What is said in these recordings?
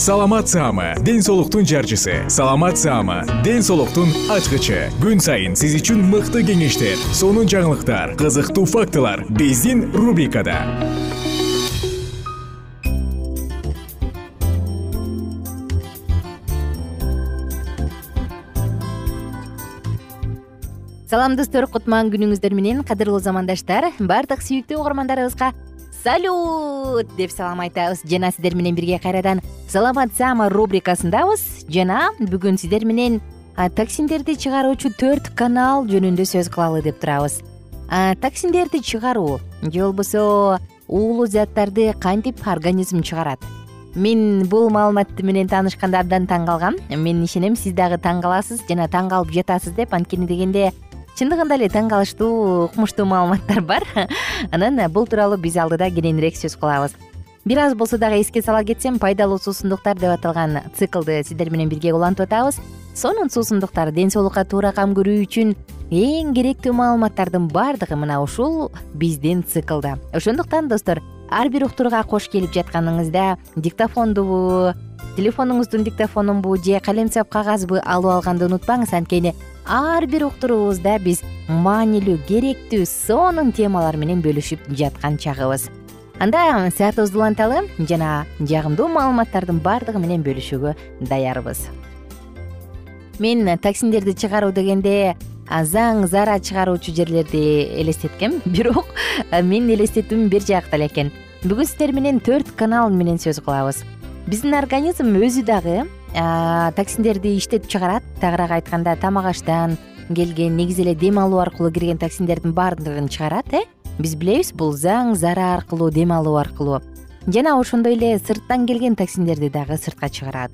саламат саама ден соолуктун жарчысы. Саламат саама ден соолуктун ачкычы. Күн сайын сиз үчүн мыкты кеңештер сонун жаңылыктар кызыктуу фактылар биздин рубрикада. Салам достор. Кутман күнүңүздөр менен кадырлуу замандаштар. Баардык сүйүктүү угармандарыбызга салют! Деп салам айтабыз. Жана сиздер менен бирге кайрадан саламат саама рубрикасындабыз. Жана бүгүн сиздер менен токсиндерди чыгаруучу төрт канал жөнүндө сөз кылалы деп турабыз. Токсиндерди чыгаруу же болбосо уулуу заттарды кантип организм чыгарат? Мен бул маалымат менен таанышканда абдан таң калгам. Мен ишенем сиз дагы таң каласыз жана таң калып жатасыз деп анткени дегенде чындыгында эле таң калыштуу укмуштуу маалыматтар бар. Анан бул тууралуу биз алдыда кененирээк сөз кылабыз. Бир аз болсо дагы эске сала кетсем пайдалуу суусундуктар деп аталган циклды сиздер менен бирге улантып атабыз. Сонун суусундуктар ден соолукка туура кам көрүү үчүн эң керектүү маалыматтардын баардыгы мына ушул биздин циклда. Ошондуктан достор ар бир уктурууга кош келип жатканыңызда диктофондубу телефонуңуздун диктофонунбу же калемсап кагазбы алып алганды унутпаңыз. Анткени ар бир уктуруубузда биз маанилүү керектүү сонун темалар менен бөлүшүп жаткан чагыбыз. Анда саатыбызды уланталы жана жагымдуу маалыматтардын баардыгы менен бөлүшүүгө даярбыз. Мен токсиндерди чыгаруу дегенде заң зара чыгаруучу жерлерди элестеткем бирок менин элестетүүм бир жакта эле экен. Бүгүн сиздер менен төрт канал менен сөз кылабыз. Биздин организм өзү дагы токсиндерди иштетип чыгарат. Тагыраак айтканда тамак аштан келген негизи эле дем алуу аркылуу кирген токсиндердин баардыгын чыгарат э? Биз билебиз бул заң зара аркылуу дем алуу аркылуу. Жана ошондой эле сырттан келген токсиндерди дагы сыртка чыгарат.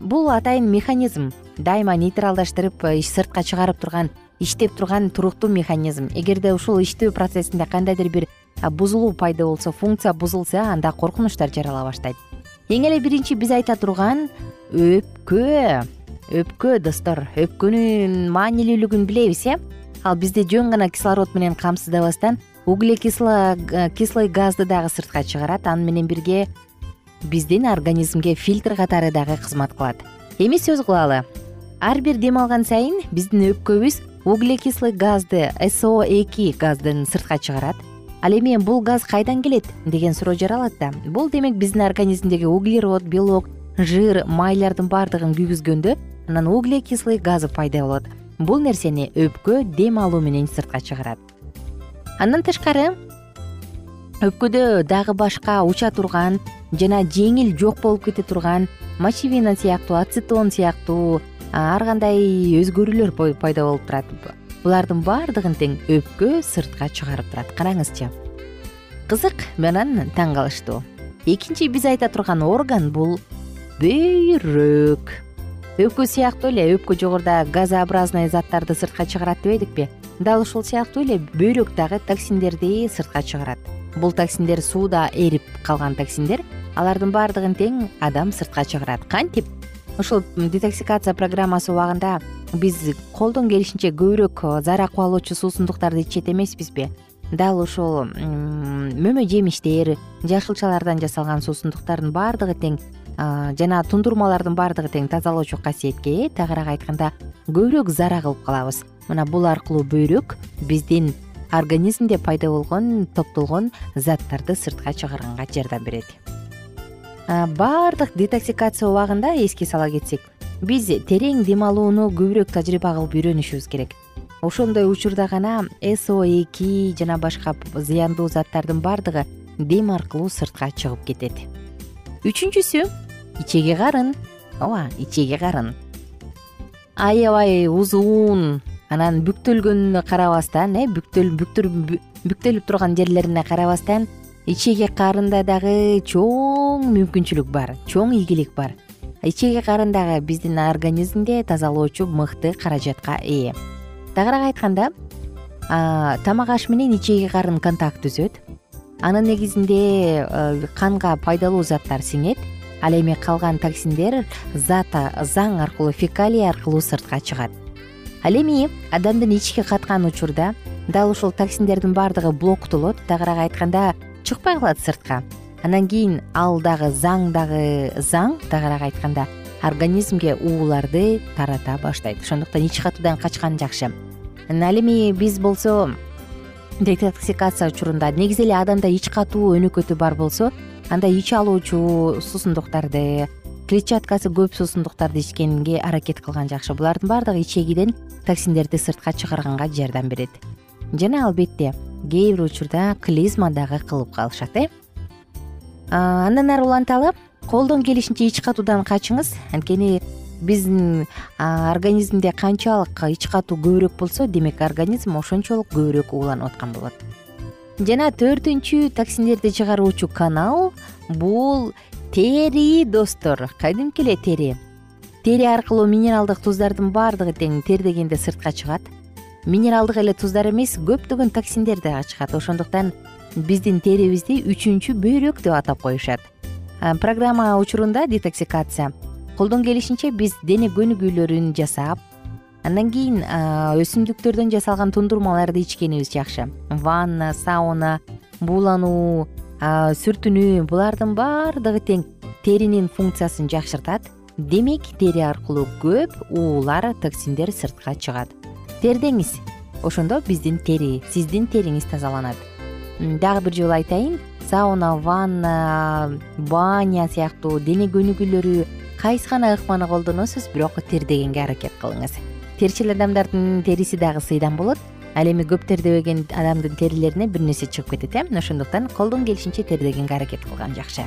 Бул атайын механизм. Дайыма нейтралдаштырып сыртка чыгарып турган иштеп турган туруктуу механизм. Эгерде ушул иштөө процессинде кандайдыр бир бузулуу пайда болсо функция бузулса анда коркунучтар жарала баштайт эң эле биринчи биз айта турган өпкө өпкө достор өпкөнүн маанилүүлүгүн билебиз э? Ал бизди жөн гана кислород менен камсыздабастан углекислый газды дагы сыртка чыгарат. Аны менен бирге биздин организмге фильтр катары дагы кызмат кылат. Эми сөз кылалы. Ар бир дем алган сайын биздин өпкөбүз углекислый газды со эки газдын сыртка чыгарат ал эми бул газ кайдан келет? деген суроо жаралат да. Бул демек биздин организмдеги углерод белок жыр майлардын баардыгын күйгүзгөндө анан углекислый газы пайда болот. Бул нерсени өпкө дем алуу менен сыртка чыгарат. Андан тышкары өпкөдө дагы башка уча турган жана жеңил жок болуп кете турган мочевина сыяктуу ацетон сыяктуу ар кандай өзгөрүүлөр пайда болуп турат булардын баардыгын тең өпкө сыртка чыгарып турат. Караңызчы. Кызык анан таң калыштуу экинчи биз айта турган орган бул бөйрөк өпкө сыяктуу эле өпкө жогоруда газообразный заттарды сыртка чыгарат дебедикпи дал ушул сыяктуу эле бөйрөк дагы токсиндерди сыртка чыгарат. Бул токсиндер сууда эрип калган токсиндер алардын баардыгын тең адам сыртка чыгарат. Кантип? Ушул детоксикация программасы убагында биз колдон келишинче көбүрөөк заара кубалоочу суусундуктарды ичет эмеспизби. Дал ушул мөмө жемиштер жашылчалардан жасалган суусундуктардын баардыгы тең жана тундурмалардын баардыгы тең тазалоочу касиетке ээ тагыраак айтканда көбүрөөк заара кылып калабыз. Мына бул аркылуу бөйрөк биздин организмде пайда болгон топтолгон заттарды сыртка чыгарганга жардам берет. Баардык детоксикация убагында эске сала кетсек биз терең дем алууну көбүрөөк тажрыйба кылып үйрөнүшүбүз керек. Ошондой учурда гана со эки жана башка зыяндуу заттардын баардыгы дем аркылуу сыртка чыгып кетет. Үчүнчүсү ичеги карын. Ооба ичеги карын. Аябай узун анан бүктөлгөнүнө карабастан э бүктөлүп турган жерлерине карабастан ичеги карында дагы чоң мүмкүнчүлүк бар чоң ийгилик бар ичеги карын дагы биздин организмде тазалоочу мыкты каражатка ээ. Тагыраак айтканда тамак аш менен ичеги карын контакт түзөт. Анын негизинде э, канга пайдалуу заттар сиңет ал эми калган токсиндер зата заң аркылуу фекалия аркылуу сыртка чыгат. Ал эми адамдын ички каткан учурда дал ушул токсиндердин баардыгы блоктолот. Тагыраак айтканда чыкпай калат сыртка андан кийин ал дагы заң дагы заң тагыраак айтканда организмге ууларды тарата баштайт. Ошондуктан ичи катуудан качкан жакшы. Ал эми биз болсо детоксикация учурунда негизи эле адамда ич катуу өнөкөтү бар болсо анда ич алуучу суусундуктарды клетчаткасы көп суусундуктарды ичкенге аракет кылган жакшы. Булардын баардыгы ичегиден токсиндерди сыртка чыгарганга жардам берет. Жана албетте кээ бир учурда клизма дагы кылып калышат э андан ары уланталы колдон келишинче ич катуудан качыңыз. Анткени биздин организмде канчалык ич катуу көбүрөөк болсо демек организм ошончолук көбүрөөк ууланып аткан болот. Жана төртүнчү токсиндерди чыгаруучу канал бул тери достор кадимки эле тери тери аркылуу минералдык туздардын баардыгы тең тердегенде сыртка чыгат. Минералдык эле туздар эмес көптөгөн токсиндер дагы чыгат ошондуктан биздин терибизди үчүнчү бөйрөк деп атап коюшат. Программа учурунда детоксикация. Колдон келишинче биз дене көнүгүүлөрүн жасап андан кийин өсүмдүктөрдөн жасалган тундурмаларды ичкенибиз жакшы. Ванна сауна буулануу сүртүнүү булардын баардыгы тең теринин функциясын жакшыртат. Демек тери аркылуу көп уулар токсиндер сыртка чыгат. Тердеңиз. Ошондо биздин тери сиздин териңиз тазаланат дагы бир жолу айтайын. Сауна ванна баня сыяктуу дене көнүгүүлөрү кайсы гана ыкманы колдоносуз бирок тердегенге аракет кылыңыз. Терчил адамдардын териси дагы сыйдан болот. Ал эми көп тердебеген адамдын терилерине бир нерсе чыгып кетет э? Ошондуктан колдон келишинче тердегенге аракет кылган жакшы.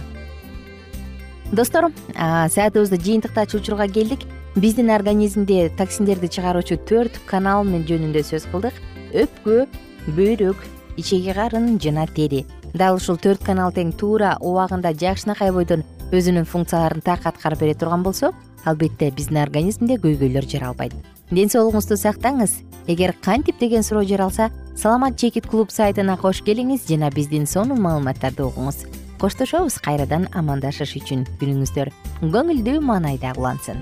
Достор саатыбызды жыйынтыктаочу учурга келдик. Биздин организмде токсиндерди чыгаруучу төрт канал жөнүндө сөз кылдык. Өпкө бөйрөк ичеги карын жана тери. Дал ушул төрт канал тең туура убагында жакшынакай бойдон өзүнүн функцияларын так аткарып бере турган болсо албетте биздин организмде көйгөйлөр жаралбайт ден соолугуңузду сактаңыз. Эгер кантип деген суроо жаралса саламат чекит клуб сайтына кош келиңиз жана биздин сонун маалыматтарды угуңуз. Коштошобуз кайрадан амандашыш үчүн күнүңүздөр көңүлдүү маанайда улансын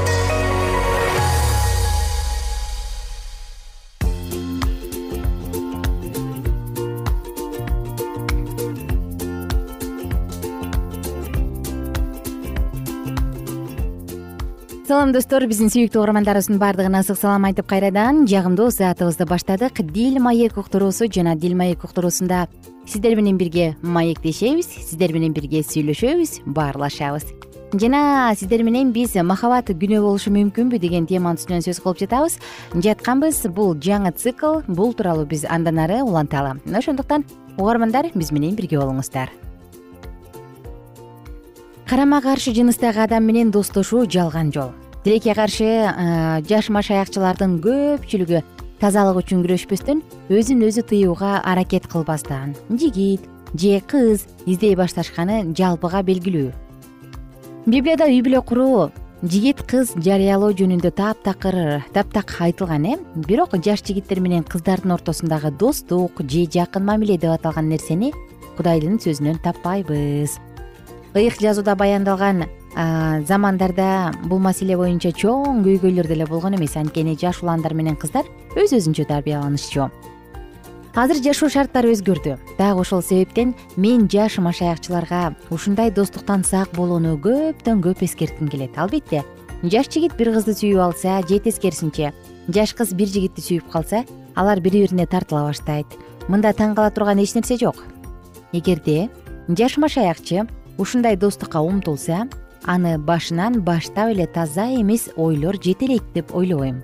салам достор. Биздин сүйүктүү угармандарыбыздын баардыгына ысык салам айтып кайрадан. Жагымдуу саатыбызды баштадык. Дил маек уктуруусу жана дил маек уктуруусунда сиздер менен бирге маектешебиз сиздер менен бирге сүйлөшөбүз баарлашабыз. Жана сиздер менен биз махабат күнөө болушу мүмкүнбү деген теманын үстүнөн сөз кылып жатабыз. Жатканбыз бул жаңы цикл. Бул тууралуу биз андан ары уланталы. Ошондуктан угармандар биз менен бирге болуңуздар карама каршы жыныстагы адам менен достошуу жалган жол. Тилекке каршы жаш машаякчылардын көпчүлүгү тазалык үчүн күрөшпөстөн өзүн өзү тыюуга аракет кылбастан. Жигит же кыз издей башташканы жалпыга белгилүү. Библияда үй бүлө куруу жигит кыз жарыялоо жөнүндө таптакыр таптак айтылган э бирок жаш жигиттер менен кыздардын ортосундагы достук же жакын мамиле деп аталган нерсени кудайдын сөзүнөн таппайбыз ыйык жазууда баяндалган замандарда бул маселе боюнча чоң көйгөйлөр деле болгон эмес. Анткени жаш уландар менен кыздар өз өзүнчө тарбияланышчу. Азыр жашоо шарттары өзгөрдү. Дагы ошол себептен мен жаш машаякчыларга ушундай достуктан сак болууну көптөн көп эскертким келет. Албетте жаш жигит бир кызды сүйүп алса же тескерисинче жаш кыз бир жигитти сүйүп калса алар бири бирине тартыла баштайт. Мында таң кала турган эч нерсе жок. Эгерде жаш машаякчы ушундай достукка умтулса аны башынан баштап эле таза эмес ойлор жетелейт деп ойлобойм.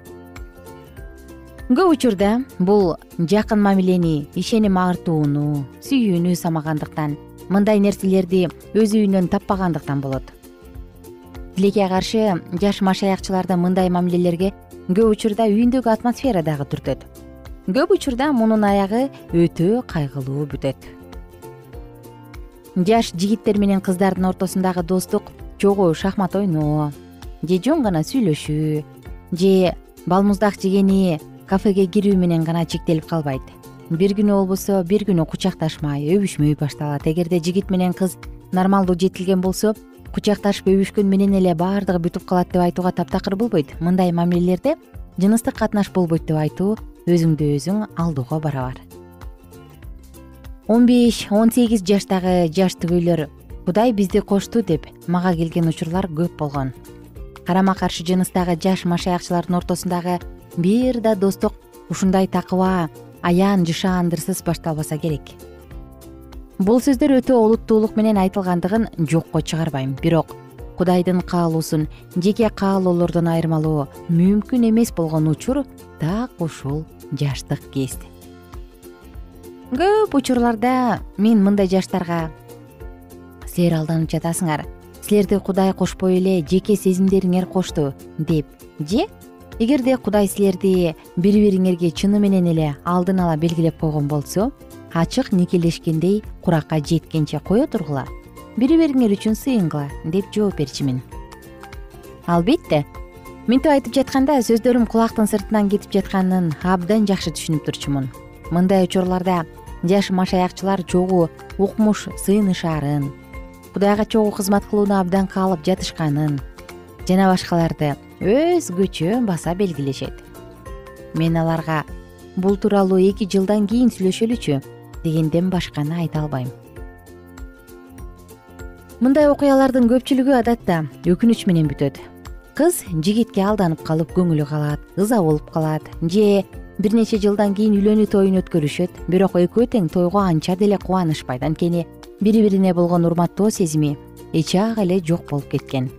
Көп учурда бул жакын мамилени ишеним артууну сүйүүнү самагандыктан мындай нерселерди өз үйүнөн таппагандыктан болот. Тилекке каршы жаш машаякчыларды мындай мамилелерге көп учурда үйүндөгү атмосфера дагы түртөт. Көп учурда мунун аягы өтө кайгылуу бүтөт жаш жигиттер менен кыздардын ортосундагы достук чогуу шахмат ойноо. Же жөн гана сүйлөшүү же балмуздак жегени кафеге кирүү менен гана чектелип калбайт. Бир күнү болбосо бир күнү кучакташмай өбүшмөй башталат. Эгерде жигит менен кыз нормалдуу жетилген болсо кучакташып өбүшкөн менен эле баардыгы бүтүп калат деп айтууга таптакыр болбойт. Мындай мамилелерде жыныстык катнаш болбойт деп айтуу өзүңдү өзүң алдоого барабар он беш он сегиз жаштагы жаш түгөйлөр кудай бизди кошту деп мага келген учурлар көп болгон. Карама каршы жыныстагы жаш машаякчылардын ортосундагы бир да достук ушундай такыба аян жышаандырсыз башталбаса керек. Бул сөздөр өтө олуттуулук менен айтылгандыгын жокко чыгарбайм. Бирок кудайдын каалоосун жеке каалоолордон айырмалоо мүмкүн эмес болгон учур так ушул жаштык кез көп учурларда мен мындай жаштарга силер алданып жатасыңар. Силерди кудай кошпой эле жеке сезимдериңер кошту деп. Же эгерде кудай силерди бири бириңерге чыны менен эле алдын ала белгилеп койгон болсо ачык никелешкендей куракка жеткенче кое тургула. Бири бириңер үчүн сыйынгыла деп жооп берчүмүн албетте мынтип айтып жатканда сөздөрүм кулактын сыртынан кетип жатканын абдан жакшы түшүнүп турчумун. Мындай учурларда жаш машаякчылар чогуу укмуш сыйынышаарын кудайга чогуу кызмат кылууну абдан каалап жатышканын жана башкаларды өзгөчө баса белгилешет. Мен аларга бул тууралуу эки жылдан кийин сүйлөшөлүчү дегенден башканы айта албайм. Мындай окуялардын көпчүлүгү адатта өкүнүч менен бүтөт. Кыз жигитке алданып калып көңүлү калат ыза болуп калат же бир нече жылдан кийин үйлөнүү тоюн өткөрүшөт. Бирок экөө тең тойго анча деле кубанышпайт анткени бири бирине болгон урматтоо сезими эчак эле жок болуп кеткен.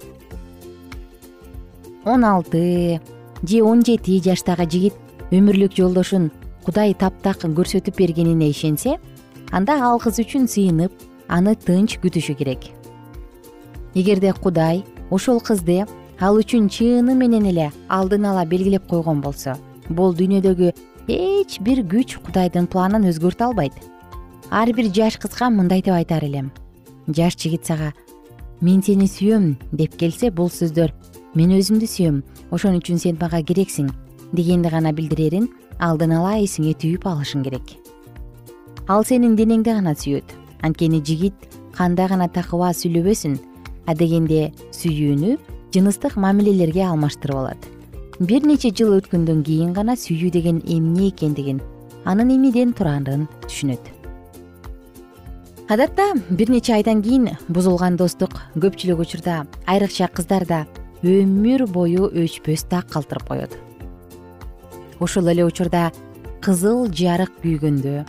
Он алты же он жети жаштагы жигит өмүрлүк жолдошун кудай таптак көрсөтүп бергенине ишенсе анда ал кыз үчүн сыйынып аны тынч күтүшү керек. Эгерде кудай ошол кызды ал үчүн чыны менен эле алдын ала белгилеп койгон болсо бул дүйнөдөгү эч бир күч кудайдын планын өзгөртө албайт. Ар бир жаш кызга мындай деп айтар элем. Жаш жигит сага мен сени сүйөм деп келсе бул сөздөр мен өзүмдү сүйөм ошон үчүн сен мага керексиң дегенди гана билдирерин алдын ала эсиңе түйүп алышың керек. Ал сенин денеңди гана сүйөт. Анткени жигит кандай гана такыба сүйлөбөсүн адегенде сүйүүнү жыныстык мамилелерге алмаштырып алат бир нече жыл өткөндөн кийин гана сүйүү деген эмне экендигин анын эмнеден турарын түшүнөт. Адатта бир нече айдан кийин бузулган достук көпчүлүк учурда айрыкча кыздарда өмүр бою өчпөс так калтырып коет. Ошол эле учурда кызыл жарык күйгөндө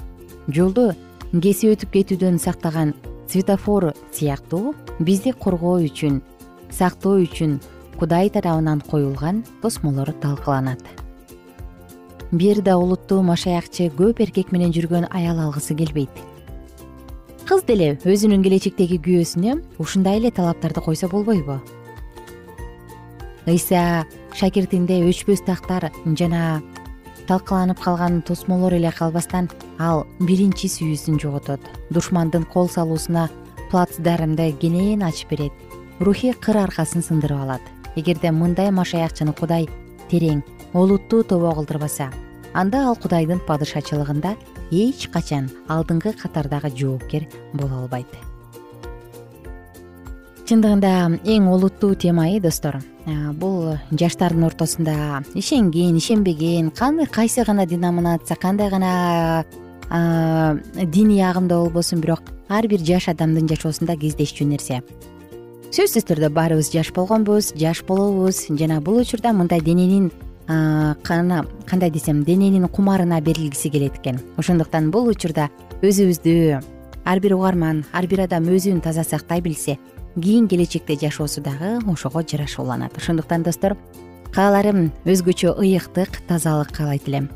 жолду кесип өтүп кетүүдөн сактаган светофор сыяктуу бизди коргоо үчүн сактоо үчүн кудай тарабынан коюлган тосмолор талкаланат. Бир да улуттуу машаякчы көп эркек менен жүргөн аял алгысы келбейт. Кыз деле өзүнүн келечектеги күйөөсүнө ушундай эле талаптарды койсо болбойбу? Ыйса шакиртинде өчпөс тактар жана талкаланып калган тосмолор эле калбастан ал биринчи сүйүүсүн жоготот. Душмандын кол салуусуна плацдармды кенен ачып берет. Рухий кыр аркасын сындырып алат эгерде мындай машаякчыны кудай терең олуттуу тобо кылдырбаса анда ал кудайдын падышачылыгында эч качан алдыңкы катардагы жоопкер боло албайт. Чындыгында эң олуттуу тема э достор бул жаштардын ортосунда ишенген ишенбеген кандай кайсы гана деноминация кандай гана диний агымда болбосун бирок ар бир жаш адамдын жашоосунда кездешчү нерсе сөзсүз түрдө баарыбыз жаш болгонбуз жаш болобуз. Жана бул учурда мындай дененин кандай десем дененин кумарына берилгиси келет экен. Ошондуктан бул учурда өзүбүздү ар бир угарман ар бир адам өзүн таза сактай билсе кийин келечекте жашоосу дагы ошого жарашууланат. Ошондуктан достор кааларым өзгөчө ыйыктык тазалык каалайт элем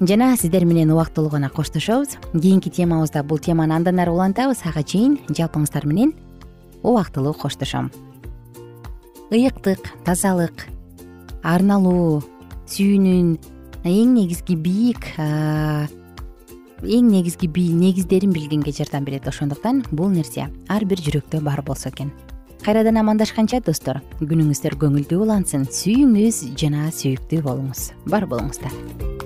жана сиздер менен убактылуу гана коштошобуз. Кийинки темабызда бул теманы андан ары улантабыз. Ага чейин жалпыңыздар менен убактылуу коштошом. ыйыктык тазалык арналуу сүйүүнүн эң негизги бийик эң негизги негиздерин билгенге жардам берет ошондуктан бул нерсе ар бир жүрөктө бар болсо экен. Кайрадан амандашканча достор күнүңүздөр көңүлдүү улансын сүйүңүз жана сүйүктүү болуңуз. Бар болуңуздар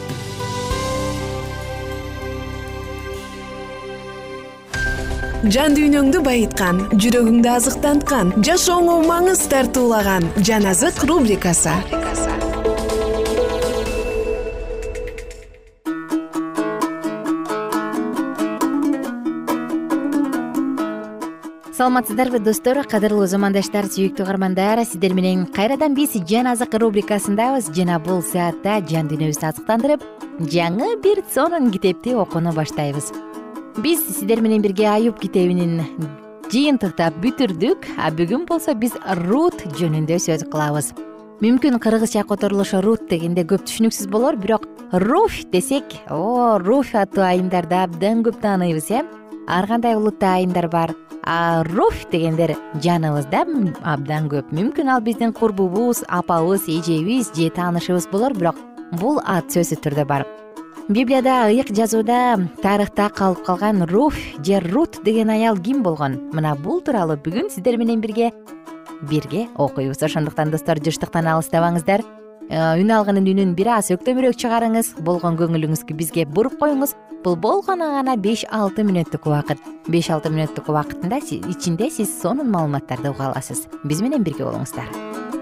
жан дүйнөңдү байыткан жүрөгүңдү азыктанткан жашооңо маңыз тартуулаган жан азык рубрикасы. Саламатсыздарбы достор? Кадырлуу замандаштар сүйүктүү угармандар сиздер менен кайрадан биз жан азык рубрикасындабыз. Жана бул саатта жан дүйнөбүздү азыктандырып жаңы бир сонун китепти окууну баштайбыз биз сиздер менен бирге аюп китебинин жыйынтыктап бүтүрдүк а бүгүн болсо биз рут жөнүндө сөз кылабыз. Мүмкүн кыргызча которулушу рут дегенде көп түшүнүксүз болор бирок руфь десек о руфь аттуу айымдарды абдан көп тааныйбыз э? Ар кандай улутта айымдар бар? А руфь дегендер жаныбызда абдан көп. Мүмкүн ал биздин курбубуз апабыз эжебиз же таанышыбыз болор бирок бул ат сөзсүз түрдө бар библияда ыйык жазууда тарыхта калып калган руфь же рут деген аял ким болгон? Мына бул тууралуу бүгүн сиздер менен бирге бирге окуйбуз. Ошондуктан достор жыштыктан алыстабаңыздар. Э, үн алгынын үнүн бир аз өктөмүрөөк чыгарыңыз. Болгон көңүлүңүздү бизге буруп коюңуз. Бул болгону гана беш алты мүнөттүк убакыт. Беш алты мүнөттүк убакытында ичинде сиз сонун маалыматтарды уга аласыз. Биз менен бирге болуңуздар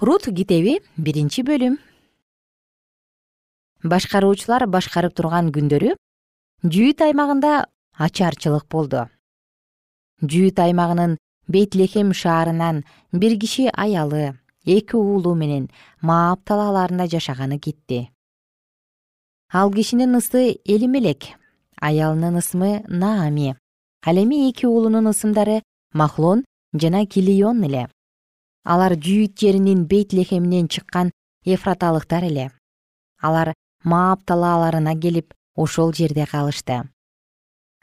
рут китеби биринчи бөлүм. Башкаруучулар башкарып турган күндөрү жүйүт аймагында ачарчылык болду. Жүйүт аймагынын бейтлехем шаарынан бир киши аялы эки уулу менен маап талааларында жашаганы кетти ал кишинин ысы элимелек аялынын ысымы наами. Ал эми эки уулунун ысымдары махлон жана килион эле алар жүйүт жеринин бейтлехеминен чыккан эфраталыктар эле. Алар маап талааларына келип ошол жерде калышты.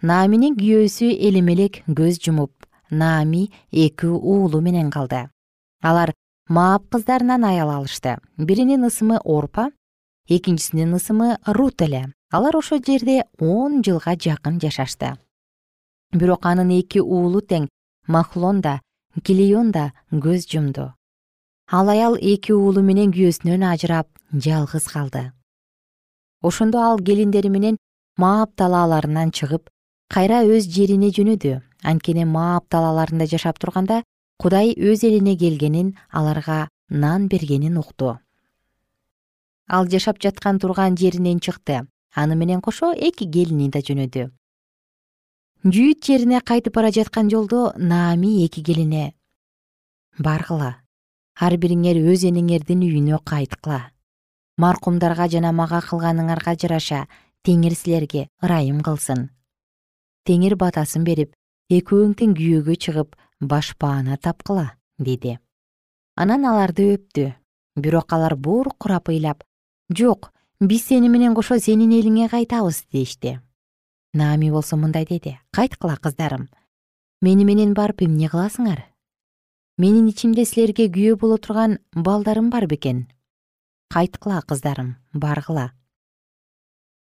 Нааминин күйөөсү элемелек көз жумуп наами эки уулу менен калды. Алар маап кыздарынан аял алышты. Биринин ысымы орпа экинчисинин ысымы рут эле. Алар ошол жерде он жылга жакын жашашты. Бирок анын эки уулу тең махлон да килион да көз жумду. Ал аял эки уулу менен күйөөсүнөн ажырап жалгыз калды. Ошондо ал келиндери менен маап талааларынан чыгып кайра өз жерине жөнөдү. Анткени маап талааларында жашап турганда кудай өз элине келгенин аларга нан бергенин укту. Ал жашап жаткан турган жеринен чыкты. Аны менен кошо эки келини да жөнөдү жүйүт жерине кайтып бара жаткан жолдо наами эки келине. Баргыла ар бириңер өз энеңердин үйүнө кайткыла. Маркумдарга жана мага кылганыңарга жараша теңир силерге ырайым кылсын. Теңир батасын берип экөөң тең күйөөгө чыгып башпаана тапкыла деди. Анан аларды өптү. Бирок алар буркурап ыйлап жок биз сени менен кошо сенин элиңе кайтабыз дешти наами болсо мындай деди. Кайткыла кыздарым. Мени менен барып эмне кыласыңар? Менин ичимде силерге күйөө боло турган балдарым бар бекен кайткыла кыздарым. Баргыла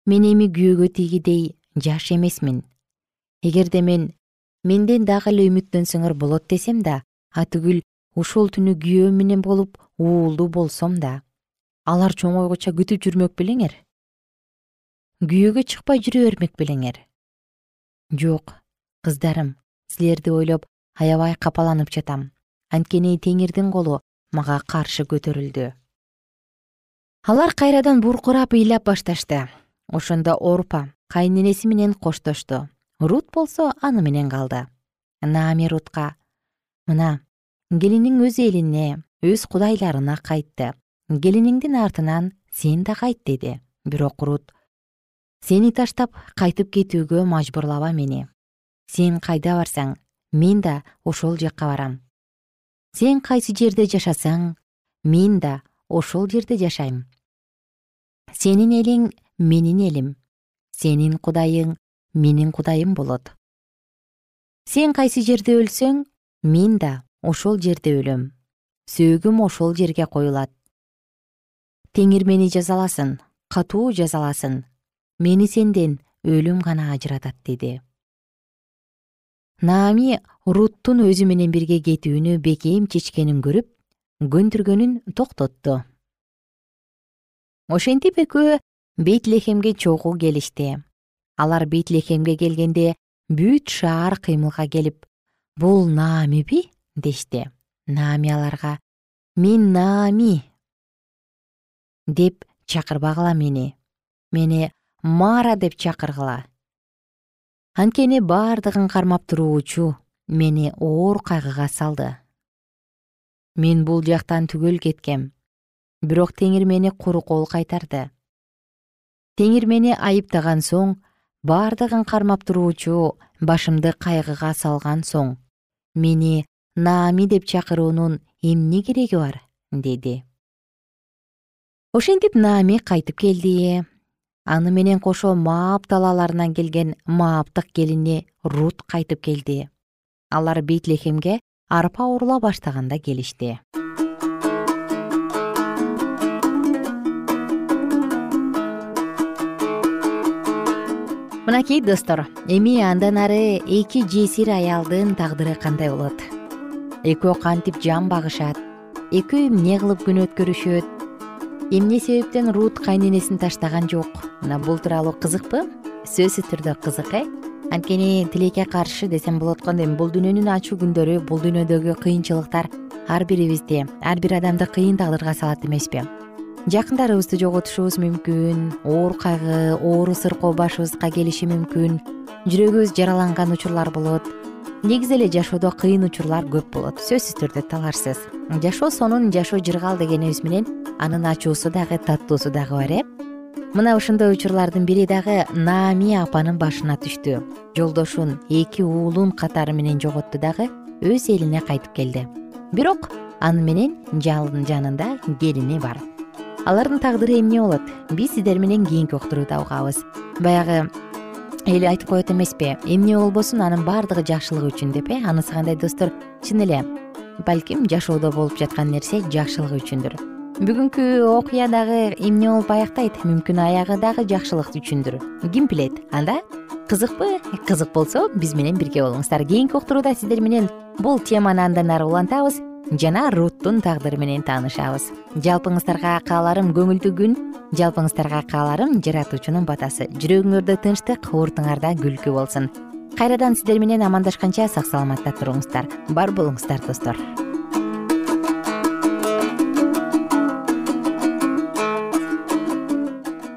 мен эми күйөөгө тийгидей жаш эмесмин. Эгерде мен менден дагы эле үмүттөнсөңөр болот десем да атүгүл ушул түнү күйөөм менен болуп уулдуу болсом да алар чоңойгуча күтүп жүрмөк белеңер күйөөгө чыкпай жүрө бермек белеңер. Жок кыздарым силерди ойлоп аябай капаланып жатам. Анткени теңирдин колу мага каршы көтөрүлдү. Алар кайрадан буркурап ыйлап башташты. Ошондо орпа кайненеси менен коштошту рут болсо аны менен калды. Наами рутка мына келиниң өз элине өз кудайларына кайтты. Келиниңдин артынан сен да кайт деди. Бирок рут сени таштап кайтып кетүүгө мажбурлаба мени. Сен кайда барсаң мен да ошол жакка барам. Сен кайсы жерде жашасаң мен да ошол жерде жашайм. Сенин элиң менин элим. Сенин кудайың менин кудайым болот. Сен кайсы жерде өлсөң мен да ошол жерде өлөм. Сөөгүм ошол жерге коюлат. Теңир мени жазаласын катуу жазаласын мени сенден өлүм гана ажыратат деди. Наами руттун өзү менен бирге кетүүнү бекем чечкенин көрүп көндүргөнүн токтотту ошентип экөө бейтлехемге чогуу келишти. Алар бейтлехемге келгенде бүт шаар кыймылга келип бул наамиби дешти. Наами аларга мен наами деп чакырбагыла мени. Мени мара деп чакыргыла. Анткени бардыгын кармап туруучу мени оор кайгыга салды. Мен бул жактан түгөл кеткем бирок теңир мени куру кол кайтарды. Теңир мени айыптаган соң бардыгын кармап туруучу башымды кайгыга салган соң мени наами деп чакыруунун эмне кереги бар деди. Ошентип наами кайтып келди аны менен кошо маап талааларынан келген мааптык келини рут кайтып келди. Алар бейтлехемге арпа уурула баштаганда келишти. Мынакей достор эми андан ары эки жесир аялдын тагдыры кандай болот? Экөө кантип жан багышат? Экөө эмне кылып күн өткөрүшөт эмне себептен рут кайненесин таштаган жок? Мына бул тууралуу кызыкпы? Сөзсүз түрдө кызык э? Анткени тилекке каршы десем болот го эми бул дүйнөнүн ачуу күндөрү бул дүйнөдөгү кыйынчылыктар ар бирибизди ар бир адамды кыйын тагдырга салат эмеспи. Жакындарыбызды жоготушубуз мүмкүн оор кайгы оору сыркоо башыбызга келиши мүмкүн жүрөгүбүз жараланган учурлар болот негизи эле жашоодо кыйын учурлар көп болот. Сөзсүз түрдө таларсыз. Жашоо сонун жашоо жыргал дегенибиз менен анын ачуусу дагы таттуусу дагы бар э? Мына ошондой учурлардын бири дагы наами апанын башына түштү. Жолдошун эки уулун катары менен жоготту дагы өз элине кайтып келди. Бирок аны менен жанында келини бар. Алардын тагдыры эмне болот? Биз сиздер менен кийинки уктурууда угабыз. Баягы эл айтып коет эмеспи. Эмне болбосун анын баардыгы жакшылык үчүн деп э? Анысы кандай достор? Чын эле балким жашоодо болуп жаткан нерсе жакшылык үчүндүр. Бүгүнкү окуя дагы эмне болуп аягдайт мүмкүн аягы дагы жакшылык үчүндүр. Ким билет анда? Кызыкпы? Кызык болсо биз менен бирге болуңуздар. Кийинки уктурууда сиздер менен бул теманы андан ары улантабыз жана руттун тагдыры менен таанышабыз. Жалпыңыздарга кааларым көңүлдүү күн жалпыңыздарга кааларым жаратуучунун батасы. Жүрөгүңөрдө тынчтык уртуңарда күлкү болсун. Кайрадан сиздер менен амандашканча сак саламатта туруңуздар. Бар болуңуздар достор.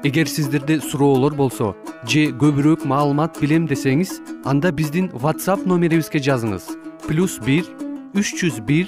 Эгер сиздерде суроолор болсо же көбүрөөк маалымат билем десеңиз анда биздин whatsapp номерибизге жазыңыз. Плюс бир үч жүз бир